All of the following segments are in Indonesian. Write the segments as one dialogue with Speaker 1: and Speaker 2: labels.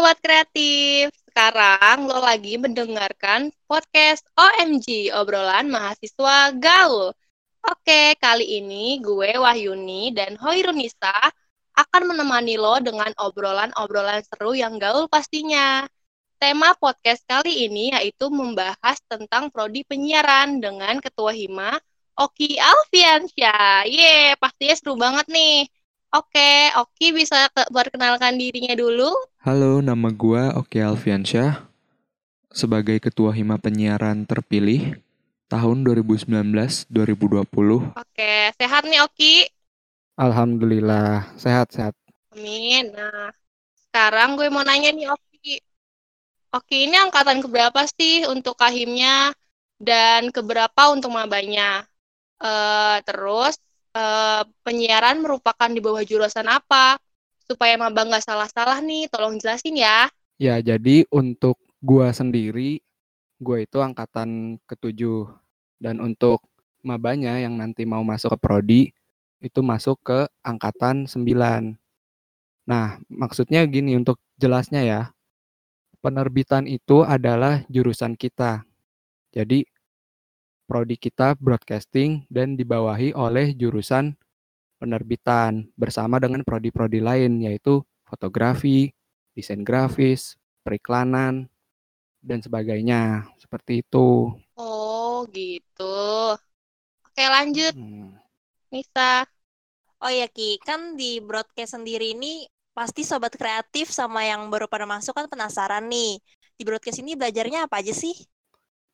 Speaker 1: Sobat Kreatif, sekarang lo lagi mendengarkan podcast OMG, obrolan mahasiswa gaul. Oke, kali ini gue Wahyuni dan Hoirunisa akan menemani lo dengan obrolan-obrolan seru yang gaul pastinya. Tema podcast kali ini yaitu membahas tentang prodi penyiaran dengan Ketua Hima, Oki Alfiansyah. Ye, pastinya seru banget nih. Oke, Oki bisa perkenalkan dirinya dulu.
Speaker 2: Halo, nama gua Oki Alfiansyah. Sebagai Ketua Hima Penyiaran terpilih tahun 2019-2020.
Speaker 1: Oke, sehat nih Oki?
Speaker 2: Alhamdulillah, sehat-sehat.
Speaker 1: Amin. Nah, sekarang gue mau nanya nih Oki. Oki ini angkatan keberapa sih untuk kahimnya dan keberapa untuk mabanya? Uh, terus uh, penyiaran merupakan di bawah jurusan apa? Supaya maba nggak salah-salah nih, tolong jelasin ya.
Speaker 2: Ya, jadi untuk gua sendiri, gua itu angkatan ketujuh. Dan untuk mabanya yang nanti mau masuk ke prodi, itu masuk ke angkatan 9. Nah, maksudnya gini untuk jelasnya ya. Penerbitan itu adalah jurusan kita. Jadi prodi kita broadcasting dan dibawahi oleh jurusan penerbitan bersama dengan prodi-prodi lain yaitu fotografi, desain grafis, periklanan, dan sebagainya. Seperti itu.
Speaker 1: Oh, gitu. Oke, lanjut. Hmm. Nisa.
Speaker 3: Oh ya Ki, kan di broadcast sendiri ini pasti sobat kreatif sama yang baru pada masuk kan penasaran nih. Di broadcast ini belajarnya apa aja sih?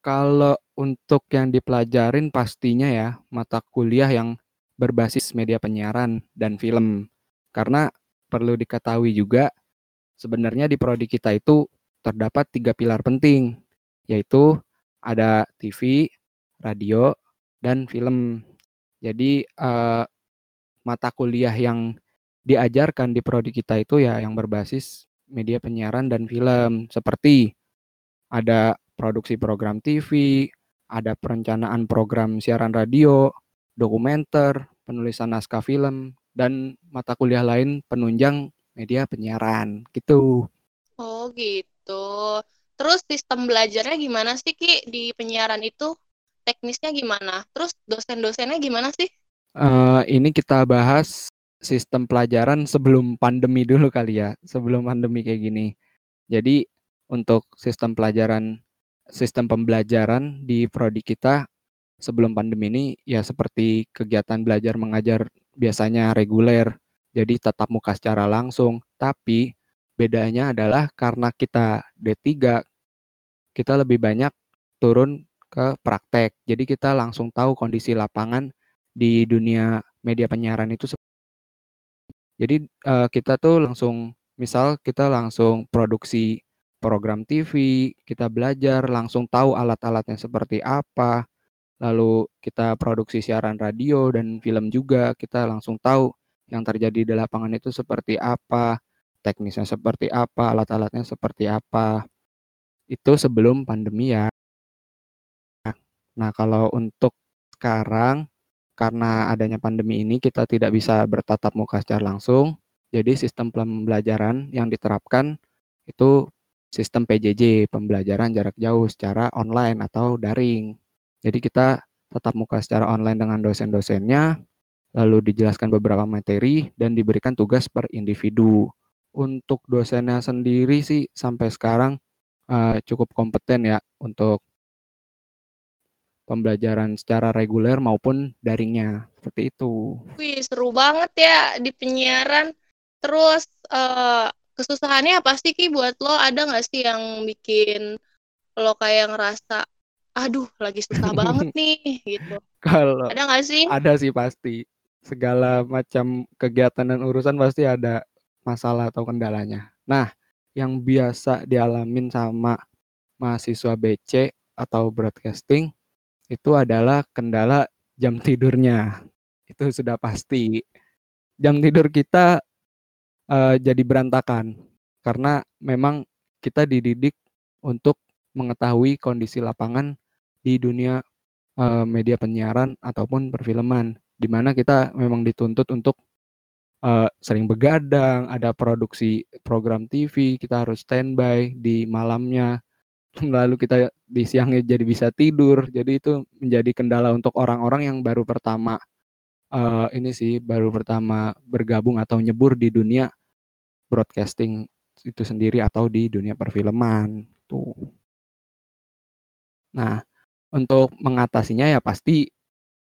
Speaker 2: Kalau untuk yang dipelajarin pastinya ya mata kuliah yang berbasis media penyiaran dan film. Karena perlu diketahui juga sebenarnya di prodi kita itu terdapat tiga pilar penting, yaitu ada TV, radio, dan film. Jadi eh, mata kuliah yang diajarkan di prodi kita itu ya yang berbasis media penyiaran dan film seperti ada produksi program TV, ada perencanaan program siaran radio, dokumenter, penulisan naskah film, dan mata kuliah lain penunjang media penyiaran gitu.
Speaker 1: Oh gitu. Terus sistem belajarnya gimana sih Ki di penyiaran itu? Teknisnya gimana? Terus dosen-dosennya gimana sih?
Speaker 2: Uh, ini kita bahas sistem pelajaran sebelum pandemi dulu kali ya, sebelum pandemi kayak gini. Jadi untuk sistem pelajaran sistem pembelajaran di prodi kita sebelum pandemi ini ya seperti kegiatan belajar mengajar biasanya reguler, jadi tatap muka secara langsung. Tapi bedanya adalah karena kita D3, kita lebih banyak turun ke praktek. Jadi kita langsung tahu kondisi lapangan di dunia media penyiaran itu. Jadi uh, kita tuh langsung, misal kita langsung produksi program TV, kita belajar langsung tahu alat-alatnya seperti apa, lalu kita produksi siaran radio dan film juga, kita langsung tahu yang terjadi di lapangan itu seperti apa, teknisnya seperti apa, alat-alatnya seperti apa. Itu sebelum pandemi ya. Nah, kalau untuk sekarang karena adanya pandemi ini kita tidak bisa bertatap muka secara langsung, jadi sistem pembelajaran yang diterapkan itu sistem PJJ, pembelajaran jarak jauh secara online atau daring. Jadi kita tetap muka secara online dengan dosen-dosennya, lalu dijelaskan beberapa materi dan diberikan tugas per individu. Untuk dosennya sendiri sih sampai sekarang uh, cukup kompeten ya untuk pembelajaran secara reguler maupun daringnya seperti itu.
Speaker 1: Wih seru banget ya di penyiaran. Terus uh, kesusahannya apa sih Ki buat lo? Ada nggak sih yang bikin lo kayak ngerasa aduh lagi susah banget nih gitu.
Speaker 2: Kalau
Speaker 1: ada nggak sih?
Speaker 2: Ada sih pasti. Segala macam kegiatan dan urusan pasti ada masalah atau kendalanya. Nah, yang biasa dialamin sama mahasiswa BC atau broadcasting itu adalah kendala jam tidurnya. Itu sudah pasti. Jam tidur kita uh, jadi berantakan. Karena memang kita dididik untuk mengetahui kondisi lapangan di dunia uh, media penyiaran ataupun perfilman di mana kita memang dituntut untuk uh, sering begadang, ada produksi program TV, kita harus standby di malamnya, lalu kita di siangnya jadi bisa tidur. Jadi itu menjadi kendala untuk orang-orang yang baru pertama uh, ini sih baru pertama bergabung atau nyebur di dunia broadcasting itu sendiri atau di dunia perfilman tuh. Nah, untuk mengatasinya ya pasti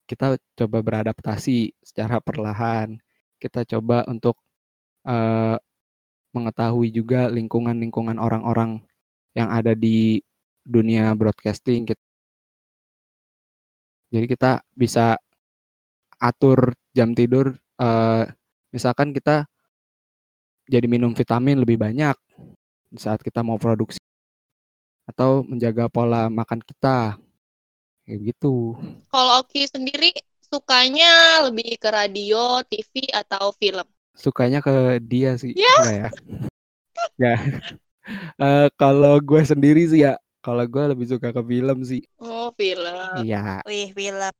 Speaker 2: kita coba beradaptasi secara perlahan. Kita coba untuk uh, mengetahui juga lingkungan-lingkungan orang-orang yang ada di dunia broadcasting. Jadi kita bisa atur jam tidur. Uh, misalkan kita jadi minum vitamin lebih banyak saat kita mau produksi atau menjaga pola makan kita kayak gitu.
Speaker 1: Kalau Oki sendiri sukanya lebih ke radio, TV atau film?
Speaker 2: Sukanya ke dia sih, yeah. ya. ya. uh, kalau gue sendiri sih ya, kalau gue lebih suka ke film sih.
Speaker 1: Oh film.
Speaker 2: Iya.
Speaker 3: Wih film.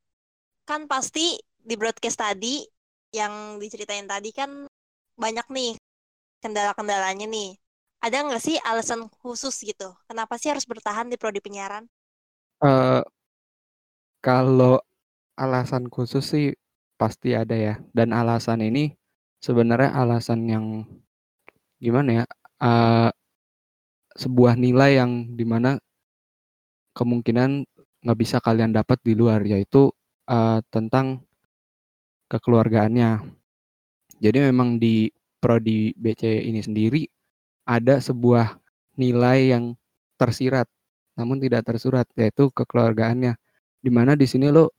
Speaker 3: Kan pasti di broadcast tadi yang diceritain tadi kan banyak nih kendala-kendalanya nih. Ada nggak sih alasan khusus gitu? Kenapa sih harus bertahan di prodi penyiaran?
Speaker 2: Uh, kalau alasan khusus sih pasti ada ya. Dan alasan ini sebenarnya alasan yang gimana ya? Uh, sebuah nilai yang di mana kemungkinan nggak bisa kalian dapat di luar yaitu uh, tentang kekeluargaannya. Jadi memang di prodi BC ini sendiri ada sebuah nilai yang tersirat namun tidak tersurat yaitu kekeluargaannya di mana di sini lo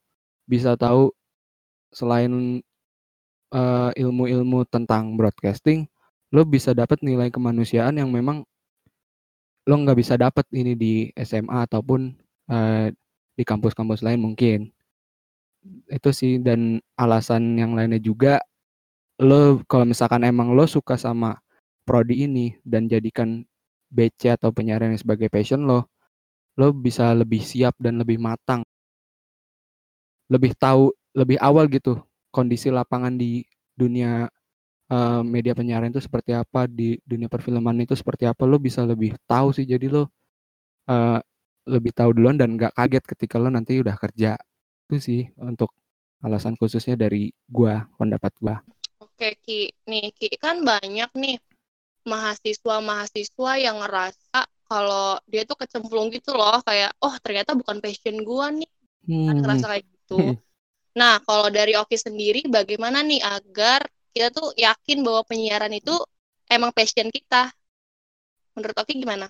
Speaker 2: bisa tahu selain uh, ilmu-ilmu tentang broadcasting lo bisa dapat nilai kemanusiaan yang memang lo nggak bisa dapat ini di SMA ataupun uh, di kampus-kampus lain mungkin itu sih dan alasan yang lainnya juga lo kalau misalkan emang lo suka sama prodi ini dan jadikan BC atau penyiaran sebagai passion lo, lo bisa lebih siap dan lebih matang. Lebih tahu lebih awal gitu kondisi lapangan di dunia uh, media penyiaran itu seperti apa, di dunia perfilman itu seperti apa, lo bisa lebih tahu sih. Jadi lo uh, lebih tahu duluan dan gak kaget ketika lo nanti udah kerja. Itu sih untuk alasan khususnya dari gua, pendapat gua.
Speaker 1: Oke Ki, nih Ki kan banyak nih mahasiswa-mahasiswa yang ngerasa kalau dia tuh kecemplung gitu loh kayak oh ternyata bukan passion gua nih kan hmm. kan ngerasa kayak gitu. Nah kalau dari Oki sendiri bagaimana nih agar kita tuh yakin bahwa penyiaran itu emang passion kita? Menurut Oki gimana?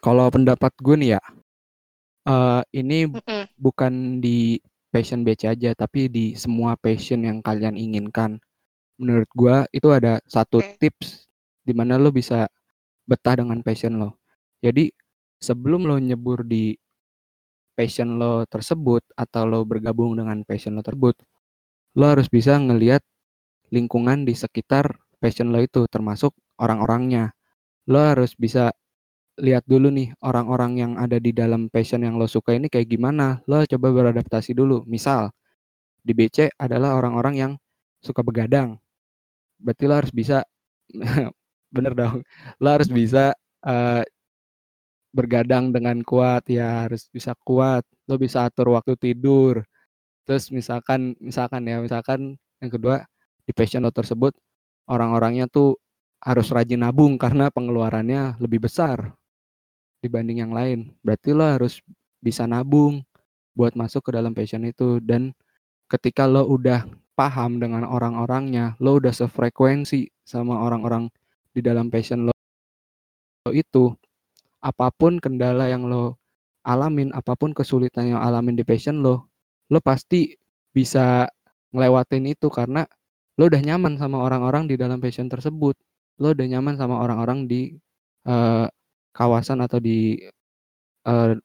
Speaker 2: Kalau pendapat gue nih ya, uh, ini mm bukan di passion BC aja, tapi di semua passion yang kalian inginkan menurut gua itu ada satu okay. tips di mana lo bisa betah dengan passion lo. Jadi sebelum lo nyebur di passion lo tersebut atau lo bergabung dengan passion lo tersebut, lo harus bisa ngelihat lingkungan di sekitar passion lo itu termasuk orang-orangnya. Lo harus bisa lihat dulu nih orang-orang yang ada di dalam passion yang lo suka ini kayak gimana. Lo coba beradaptasi dulu. Misal di BC adalah orang-orang yang suka begadang. Berarti lo harus bisa bener dong. Lo harus bisa uh, bergadang dengan kuat. Ya harus bisa kuat. Lo bisa atur waktu tidur. Terus misalkan misalkan ya misalkan yang kedua di passion lo tersebut orang-orangnya tuh harus rajin nabung karena pengeluarannya lebih besar dibanding yang lain berarti lo harus bisa nabung buat masuk ke dalam passion itu dan ketika lo udah paham dengan orang-orangnya, lo udah sefrekuensi sama orang-orang di dalam passion lo itu, apa pun kendala yang lo alamin, apa pun kesulitan yang alamin di passion lo, lo pasti bisa ngelewatin itu karena lo udah nyaman sama orang-orang di dalam passion tersebut. Lo udah nyaman sama orang-orang di uh, kawasan atau di uh,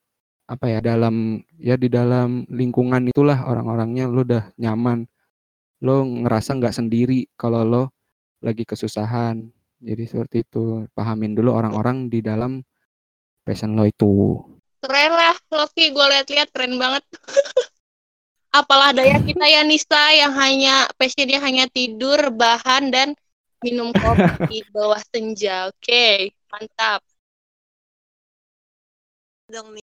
Speaker 2: apa ya dalam ya di dalam lingkungan itulah orang-orangnya lo udah nyaman lo ngerasa nggak sendiri kalau lo lagi kesusahan. Jadi seperti itu. Pahamin dulu orang-orang di dalam passion lo itu.
Speaker 1: Keren lah, Loki. Gue lihat-lihat keren banget. Apalah daya kita ya Nisa yang hanya passionnya hanya tidur, rebahan dan minum kopi di bawah senja. Oke, mantap.
Speaker 3: Dong nih.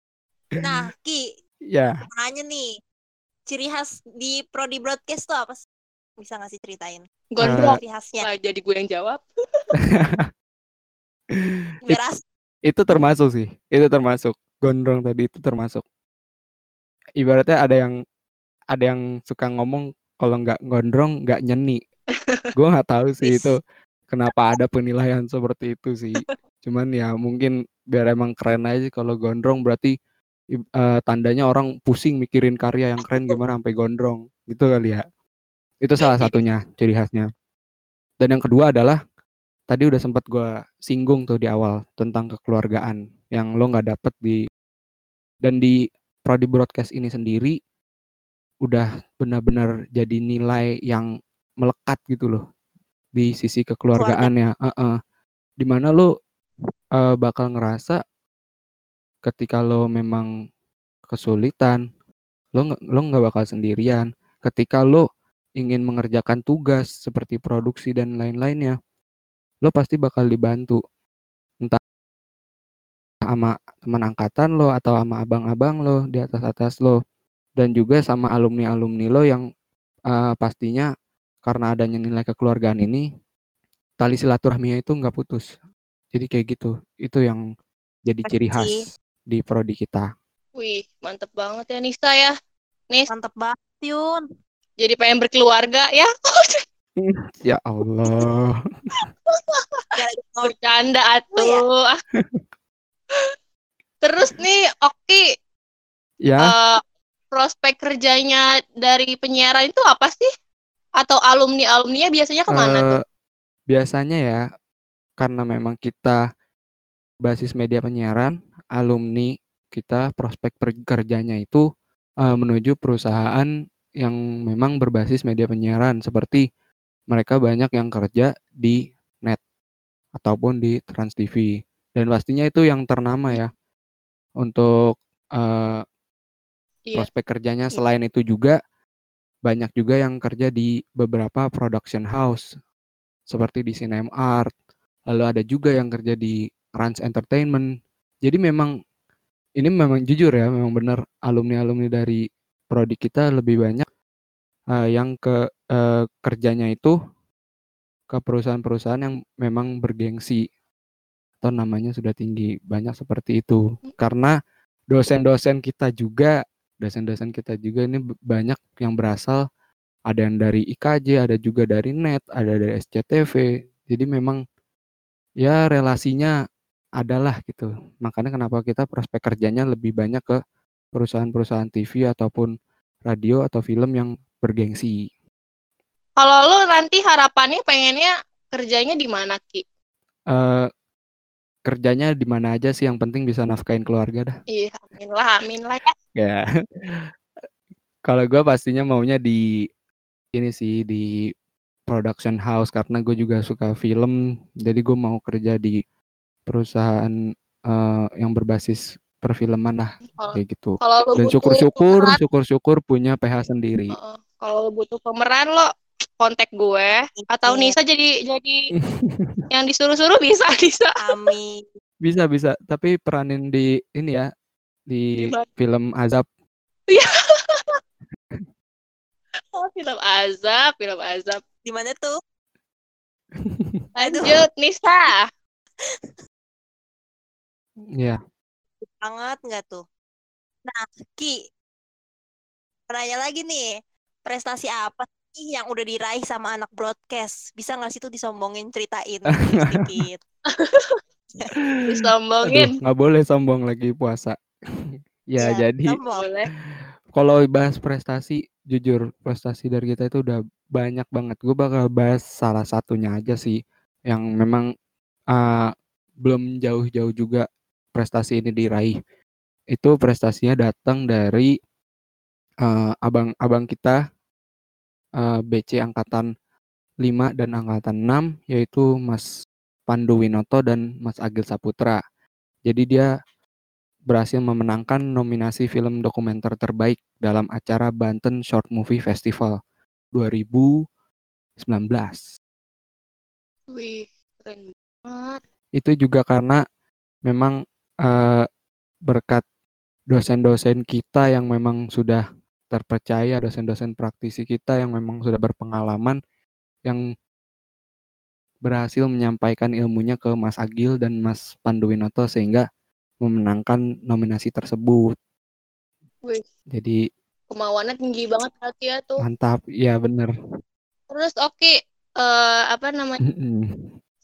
Speaker 3: Nah, Ki,
Speaker 2: Ya,
Speaker 3: nanya nih, ciri khas di Prodi Broadcast tuh apa sih? Bisa nggak sih ceritain?
Speaker 1: Gondrong.
Speaker 3: Ciri khasnya.
Speaker 1: Wah, jadi gue yang jawab.
Speaker 3: Beras.
Speaker 2: itu termasuk sih. Itu termasuk. Gondrong tadi itu termasuk. Ibaratnya ada yang ada yang suka ngomong kalau nggak gondrong nggak nyeni. Gue nggak tahu sih itu kenapa ada penilaian seperti itu sih. Cuman ya mungkin biar emang keren aja kalau gondrong berarti eh, tandanya orang pusing mikirin karya yang keren gimana sampai gondrong gitu kali ya. Itu salah satunya ciri khasnya. Dan yang kedua adalah tadi udah sempat gua singgung tuh di awal tentang kekeluargaan yang lo nggak dapet di dan di prodi broadcast ini sendiri udah benar-benar jadi nilai yang melekat gitu loh di sisi kekeluargaannya. Heeh. Di mana lo eh, bakal ngerasa ketika lo memang kesulitan, lo lo nggak bakal sendirian. Ketika lo ingin mengerjakan tugas seperti produksi dan lain-lainnya, lo pasti bakal dibantu. Entah sama teman angkatan lo atau sama abang-abang lo di atas-atas lo. Dan juga sama alumni-alumni lo yang eh, pastinya karena adanya nilai kekeluargaan ini tali silaturahminya itu nggak putus jadi kayak gitu itu yang jadi ciri khas di prodi kita
Speaker 1: Wih, mantep banget ya Nisa ya. Nis,
Speaker 3: Mantep banget, Yun.
Speaker 1: jadi pengen berkeluarga ya.
Speaker 2: ya Allah
Speaker 1: Bercanda
Speaker 3: Oh,
Speaker 1: atuh. Terus nih, Oki,
Speaker 2: ya
Speaker 1: eh, prospek kerjanya dari penyiaran itu apa sih? Atau alumni-alumninya biasanya ke mana tuh?
Speaker 2: Eh, biasanya ya karena memang kita basis media penyiaran alumni kita prospek kerjanya itu eh, menuju perusahaan yang memang berbasis media penyiaran seperti mereka banyak yang kerja di net ataupun di Trans TV dan pastinya itu yang ternama ya untuk
Speaker 1: Iya.
Speaker 2: prospek kerjanya
Speaker 3: Iya.
Speaker 2: selain itu juga banyak juga yang kerja di beberapa production house seperti di Cinem Art lalu ada juga yang kerja di Rans Entertainment. Jadi memang ini memang jujur ya memang benar alumni alumni dari prodi kita lebih banyak eh, yang ke eh, kerjanya itu ke perusahaan-perusahaan yang memang bergengsi atau namanya sudah tinggi banyak seperti itu. Karena dosen-dosen kita juga dosen-dosen kita juga ini banyak yang berasal ada yang dari IKJ ada juga dari NET ada dari SCTV jadi memang ya relasinya adalah gitu makanya kenapa kita prospek kerjanya lebih banyak ke perusahaan-perusahaan TV ataupun radio atau film yang bergengsi
Speaker 1: Kalau lu nanti harapannya pengennya kerjanya di mana, Ki?
Speaker 2: eh kerjanya di mana aja sih yang penting bisa nafkahin keluarga dah
Speaker 1: Iya, amin lah, amin lah ya.
Speaker 2: ya kalau gue pastinya maunya di ini sih di production house karena gue juga suka film jadi gue mau kerja di perusahaan eh, yang berbasis perfilman lah
Speaker 1: Kalau
Speaker 2: kayak gitu dan syukur-syukur
Speaker 1: pemeran,
Speaker 2: syukur-syukur punya PH sendiri
Speaker 1: Heeh. kalau butuh pemeran lo kontak gue atau
Speaker 3: Iya.
Speaker 1: Nisa jadi jadi yang disuruh-suruh bisa bisa.
Speaker 3: Amin.
Speaker 2: bisa bisa tapi peranin di ini ya di
Speaker 1: Gimana?
Speaker 2: film azab
Speaker 1: Oh, film azab, film azab.
Speaker 3: Di mana tuh? Aduh.
Speaker 1: Lanjut Nisa.
Speaker 2: ya
Speaker 3: Banget nggak tuh? Nah, Ki, nanya lagi nih, prestasi apa sih yang udah diraih sama anak broadcast? Bisa nggak sih tuh disombongin, ceritain sedikit?
Speaker 1: Disombongin.
Speaker 2: nggak boleh sombong lagi puasa ya
Speaker 3: Iya,
Speaker 2: jadi kalau bahas prestasi jujur prestasi dari kita itu udah banyak banget. Gue bakal bahas salah satunya aja sih yang memang uh, belum jauh-jauh juga prestasi ini diraih. Itu prestasinya datang dari uh, abang-abang kita uh, BC angkatan 5 dan angkatan 6 yaitu Mas Pandu Winoto dan Mas Agil Saputra. Jadi dia berhasil memenangkan nominasi film dokumenter terbaik dalam acara Banten Short Movie Festival 2019.
Speaker 1: Wih, keren banget.
Speaker 2: Itu juga karena memang eh, berkat dosen-dosen kita yang memang sudah terpercaya, dosen-dosen praktisi kita yang memang sudah berpengalaman, yang berhasil menyampaikan ilmunya ke Mas Agil dan Mas Panduwinoto sehingga memenangkan nominasi tersebut.
Speaker 1: Wih,
Speaker 2: Jadi
Speaker 1: kemauannya tinggi banget berarti ya tuh.
Speaker 2: mantap, ya bener.
Speaker 1: Terus oke, eh, apa namanya?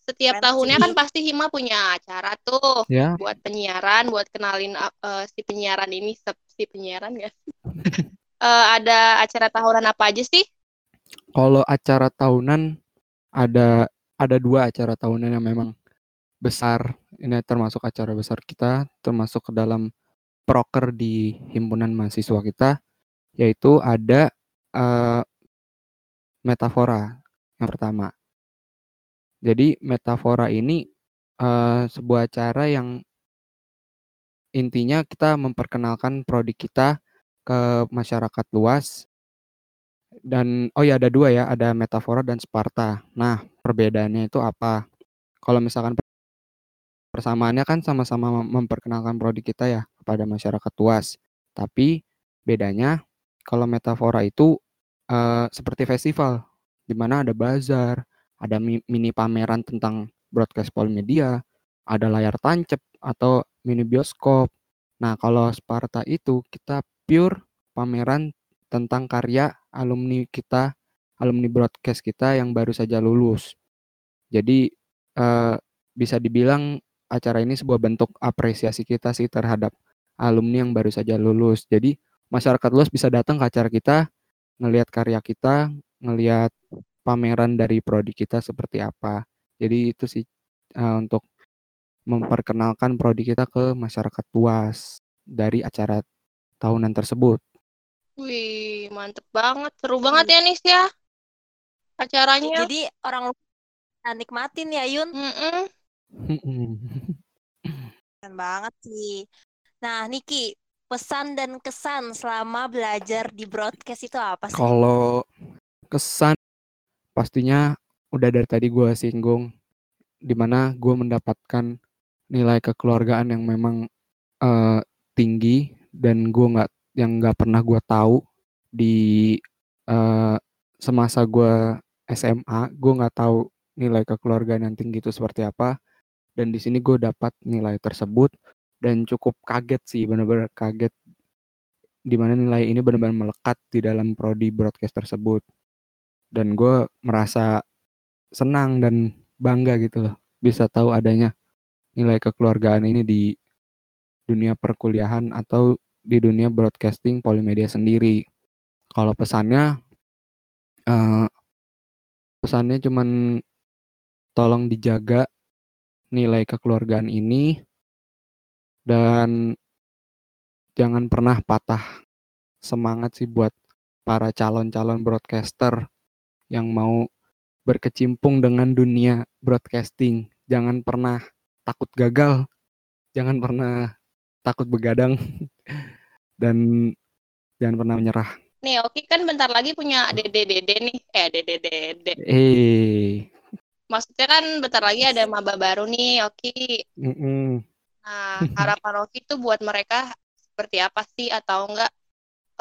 Speaker 1: Setiap tahunnya kan pasti Hima punya acara tuh
Speaker 2: ya,
Speaker 1: buat penyiaran, buat kenalin eh, si penyiaran ini, si penyiaran ya. Eh, ada acara tahunan apa aja sih?
Speaker 2: kalau acara tahunan ada ada dua acara tahunan yang memang besar. Ini termasuk acara besar kita, termasuk ke dalam proker di himpunan mahasiswa kita, yaitu ada eh, metafora yang pertama. Jadi metafora ini eh, sebuah acara yang intinya kita memperkenalkan produk kita ke masyarakat luas dan oh ya ada dua ya ada metafora dan Sparta. Nah perbedaannya itu apa? Kalau misalkan persamaannya kan sama-sama mem- memperkenalkan produk kita ya kepada masyarakat luas. Tapi bedanya kalau metafora itu eh, seperti festival di mana ada bazar, ada mi- mini pameran tentang broadcast polimedia, ada layar tancap atau mini bioskop. Nah, kalau Sparta itu kita pure pameran tentang karya alumni kita, alumni broadcast kita yang baru saja lulus. Jadi eh, bisa dibilang acara ini sebuah bentuk apresiasi kita sih terhadap alumni yang baru saja lulus. Jadi masyarakat luas bisa datang ke acara kita, ngelihat karya kita, ngelihat pameran dari prodi kita seperti apa. Jadi itu sih eh, untuk memperkenalkan prodi kita ke masyarakat luas dari acara tahunan tersebut.
Speaker 1: Wih, mantep banget. Seru banget ya Nis ya acaranya.
Speaker 3: Jadi orang luar nikmatin ya Yun. Keren banget sih. Nah, Niki, pesan dan kesan selama belajar di broadcast itu apa sih?
Speaker 2: Kalau kesan pastinya udah dari tadi gue singgung di mana gue mendapatkan nilai kekeluargaan yang memang eh, tinggi dan gue nggak yang nggak pernah gue tahu di eh, semasa gue SMA gue nggak tahu nilai kekeluargaan yang tinggi itu seperti apa dan di sini gue dapat nilai tersebut dan cukup kaget sih benar-benar kaget di mana nilai ini benar-benar melekat di dalam prodi broadcast tersebut. Dan gue merasa senang dan bangga gitu loh bisa tahu adanya nilai kekeluargaan ini di dunia perkuliahan atau di dunia broadcasting polimedia sendiri. Kalau pesannya eh, pesannya cuman tolong dijaga nilai kekeluargaan ini dan jangan pernah patah semangat sih buat para calon-calon broadcaster yang mau berkecimpung dengan dunia broadcasting. Jangan pernah takut gagal, jangan pernah takut begadang, dan jangan pernah menyerah.
Speaker 1: Nih, Oki kan bentar lagi punya dede-dede nih. Eh, dede-dede.
Speaker 2: Eh,
Speaker 1: Maksudnya kan bentar lagi ada maba baru nih, Oki.
Speaker 2: mm-mm.
Speaker 1: Nah, harapan Oki tuh buat mereka seperti apa sih atau enggak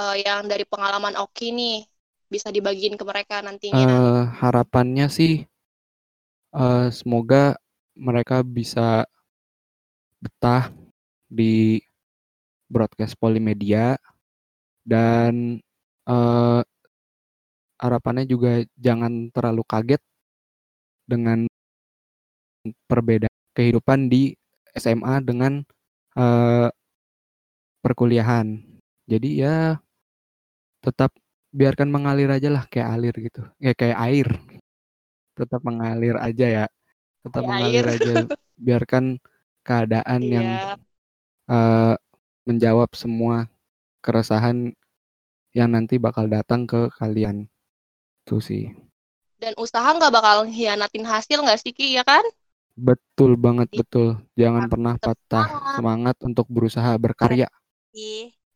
Speaker 1: eh, yang dari pengalaman Oki nih bisa dibagiin ke mereka nantinya.
Speaker 2: Eh, harapannya sih eh, semoga mereka bisa betah di broadcast polimedia dan eh, harapannya juga jangan terlalu kaget dengan perbedaan kehidupan di SMA dengan eh, perkuliahan. Jadi ya tetap biarkan mengalir aja lah kayak alir gitu. Ya kayak air. Tetap mengalir aja ya. Tetap
Speaker 1: Kayak
Speaker 2: mengalir
Speaker 1: air.
Speaker 2: aja. Biarkan keadaan yang
Speaker 1: Iya.
Speaker 2: eh, menjawab semua keresahan yang nanti bakal datang ke kalian. Itu sih.
Speaker 1: Dan usaha nggak bakal hianatin hasil nggak sih, Ki, ya kan?
Speaker 2: Betul banget, betul. Jangan
Speaker 1: Tetap
Speaker 2: pernah patah
Speaker 1: semangat.
Speaker 2: semangat untuk berusaha berkarya.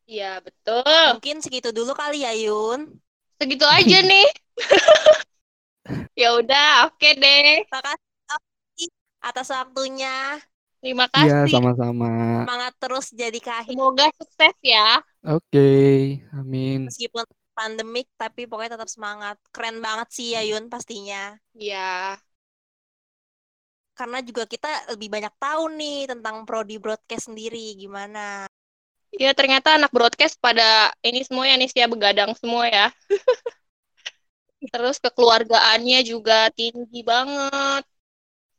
Speaker 1: Iya, betul.
Speaker 3: Mungkin segitu dulu kali ya, Yun.
Speaker 1: Segitu aja nih. ya udah, oke deh.
Speaker 3: Makasih atas waktunya.
Speaker 1: Terima
Speaker 2: Iya,
Speaker 1: kasih.
Speaker 2: sama-sama.
Speaker 3: Semangat terus jadi kahit
Speaker 1: Semoga sukses ya.
Speaker 2: Oke, amin.
Speaker 3: meskipun pandemik tapi pokoknya tetap semangat. Keren banget sih ya Yun pastinya.
Speaker 1: Iya.
Speaker 3: Karena juga kita lebih banyak tahu nih tentang prodi broadcast sendiri gimana.
Speaker 1: Ya ternyata anak broadcast pada ini semua ya Nis ya begadang semua ya. Terus kekeluargaannya juga tinggi banget.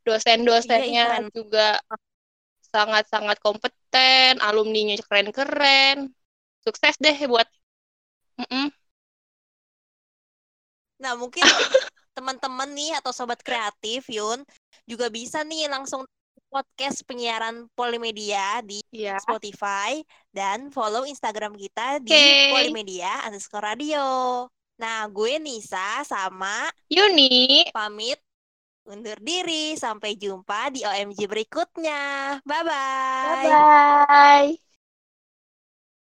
Speaker 1: Dosen-dosennya
Speaker 3: keren.
Speaker 1: juga sangat-sangat kompeten, alumninya keren-keren. Sukses deh buat Mm-mm.
Speaker 3: Nah, mungkin teman-teman nih atau sobat kreatif Yun juga bisa nih langsung podcast penyiaran Polimedia di
Speaker 1: Iya.
Speaker 3: Spotify dan follow Instagram kita di
Speaker 1: Oke.
Speaker 3: Polimedia underscore radio. Nah, gue Nisa sama
Speaker 1: Yuni.
Speaker 3: pamit undur diri. Sampai jumpa di OMG berikutnya. Bye-bye.
Speaker 1: Bye-bye.